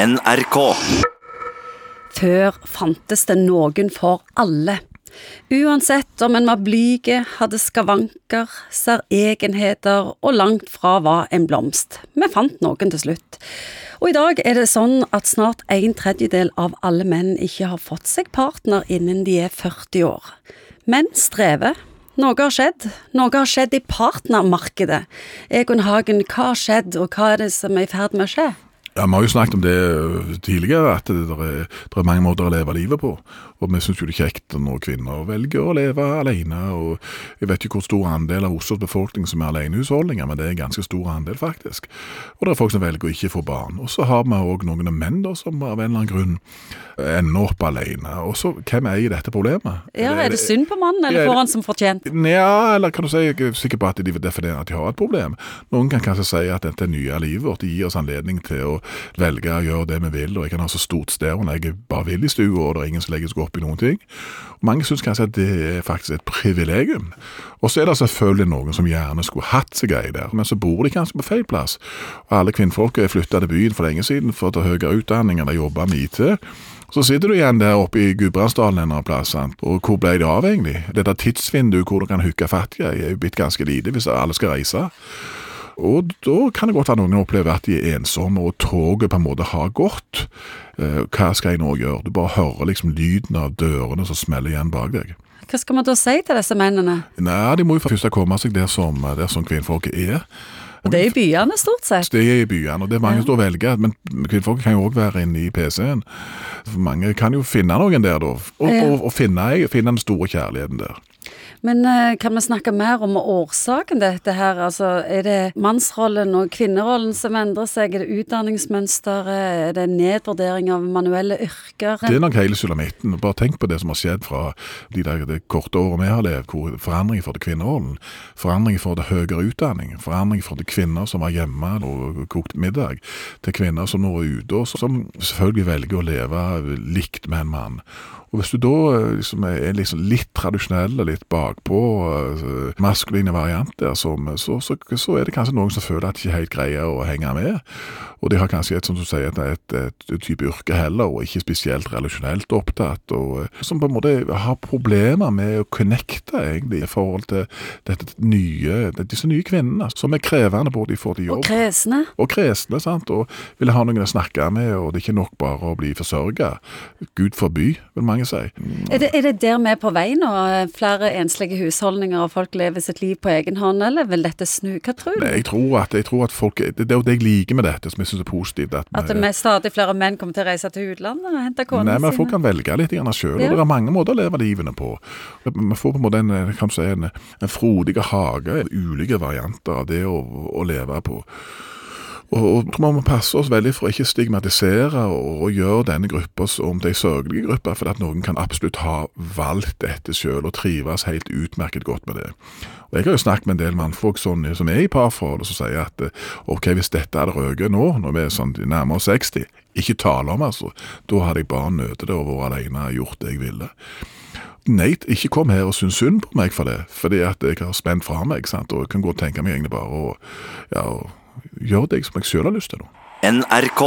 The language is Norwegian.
NRK. Før fantes det noen for alle. Uansett om en var blyg, hadde skavanker, særegenheter og langt fra var en blomst. Vi fant noen til slutt. Og i dag er det sånn at snart en tredjedel av alle menn ikke har fått seg partner innen de er 40 år. Menn strever. Noe har skjedd. Noe har skjedd i partnermarkedet. Egon Hagen, hva har skjedd, og hva er det som er i ferd med å skje? Ja, Vi har jo snakket om det øh, tidligere, at det er, det er mange måter å leve livet på. Og vi syns jo det er kjekt når kvinner velger å leve alene. og Jeg vet ikke hvor stor andel av Oslos befolkning som er alenehusholdninger, men det er en ganske stor andel, faktisk. Og det er folk som velger å ikke få barn. Og så har vi òg noen menn da, som av en eller annen grunn ender opp alene. Og så, hvem eier dette problemet? Ja, Er det synd på mannen, eller får han som fortjent? Ja, eller kan du si, jeg er sikker på at de definerer at de har et problem. Noen kan kanskje si at dette er nye livet vårt, gir oss anledning til å velge å gjøre det vi vil, og jeg kan ha så stort sted når jeg bare vil i stua, og det er ingen som legger seg opp i noen ting. Mange syns kanskje at det er faktisk et privilegium. Og så er det selvfølgelig noen som gjerne skulle hatt seg ei der, men så bor de kanskje på feil plass. Og alle kvinnfolk er flytta til byen for lenge siden for å ta høyere utdanning eller jobbe med IT. Så sitter du igjen der oppe i Gudbrandsdalen en plass, sant? og hvor ble det av egentlig? Dette tidsvinduet hvor du kan hooke fattige er jo blitt ganske lite hvis alle skal reise. Og da kan det godt være noen opplever at de er ensomme, og toget på en måte har gått. Eh, hva skal jeg nå gjøre? Du bare hører liksom lyden av dørene som smeller igjen bak deg. Hva skal man da si til disse mennene? Nei, De må jo først komme seg der som, der som kvinnfolket er. Og Det er i byene, stort sett. Det er i byene, og det er mange Ja. som velger. Men kvinnfolk kan jo òg være inne i PC-en. Mange kan jo finne noen der, da. Og, Ja. og, og finne, finne den store kjærligheten der. Men eh, kan vi snakke mer om årsaken til dette her? Altså, er det mannsrollen og kvinnerollen som endrer seg? Er det utdanningsmønsteret? Er det nedvurdering av manuelle yrker? Det er nok hele sulamitten. Bare tenk på det som har skjedd fra de der, det korte året vi har levd, hvor forandring for det kvinnerollen, forandring for det høyere utdanning, forandring for det kvinner som var hjemme og kokte middag, til kvinner som nå er ute, og som selvfølgelig velger å leve likt med en mann. Og Hvis du da eh, liksom er liksom litt tradisjonell og litt bakpå, eh, maskuline variant der, som, så, så, så er det kanskje noen som føler at de ikke helt greier å henge med. Og de har kanskje et, som du sier, et, et, et type yrke heller, og ikke spesielt relasjonelt opptatt, og eh, som på en måte har problemer med å connecte egentlig i forhold til dette nye, disse nye kvinnene, som er krevende både i forhold til Og jobb kresne? og kresne, sant, og ville ha noen å snakke med, og det er ikke nok bare å bli forsørga. Gud forby, vil mange si. Er det, er det der vi er på vei nå? Flere enslige husholdninger og folk lever sitt liv på egen hånd, eller vil dette snu? Hva tror du? Nei, jeg tror at, jeg tror at folk, det, er jo det jeg liker med dette, som jeg syns er positivt. At, At det vi- stadig flere menn kommer til å reise til utlandet og hente konene Nei, men Folk kan velge litt sjøl, Ja. det er mange måter å leve livene på. Vi får på en måte en, kan si, en, en frodig hage, ulike varianter av det å, å leve på. Og, og tror man må passe oss veldig for å ikke stigmatisere og, og gjøre denne gruppa som de sørgelige gruppa, for at noen kan absolutt ha valgt dette sjøl og trives helt utmerket godt med det. Og Jeg har jo snakket med en del mannfolk sånn, som er i parforhold, som sier at eh, ok, hvis dette hadde røket nå, når vi er sånn nærmere 60, ikke tale om altså, da hadde jeg bare nødt det og vært alene og gjort det jeg ville. Nei, ikke kom her og syns synd på meg for det, fordi at jeg har spent fra meg, sant, og jeg kan godt tenke meg egentlig bare å ja, gjøre det som jeg sjøl har lyst til. NRK.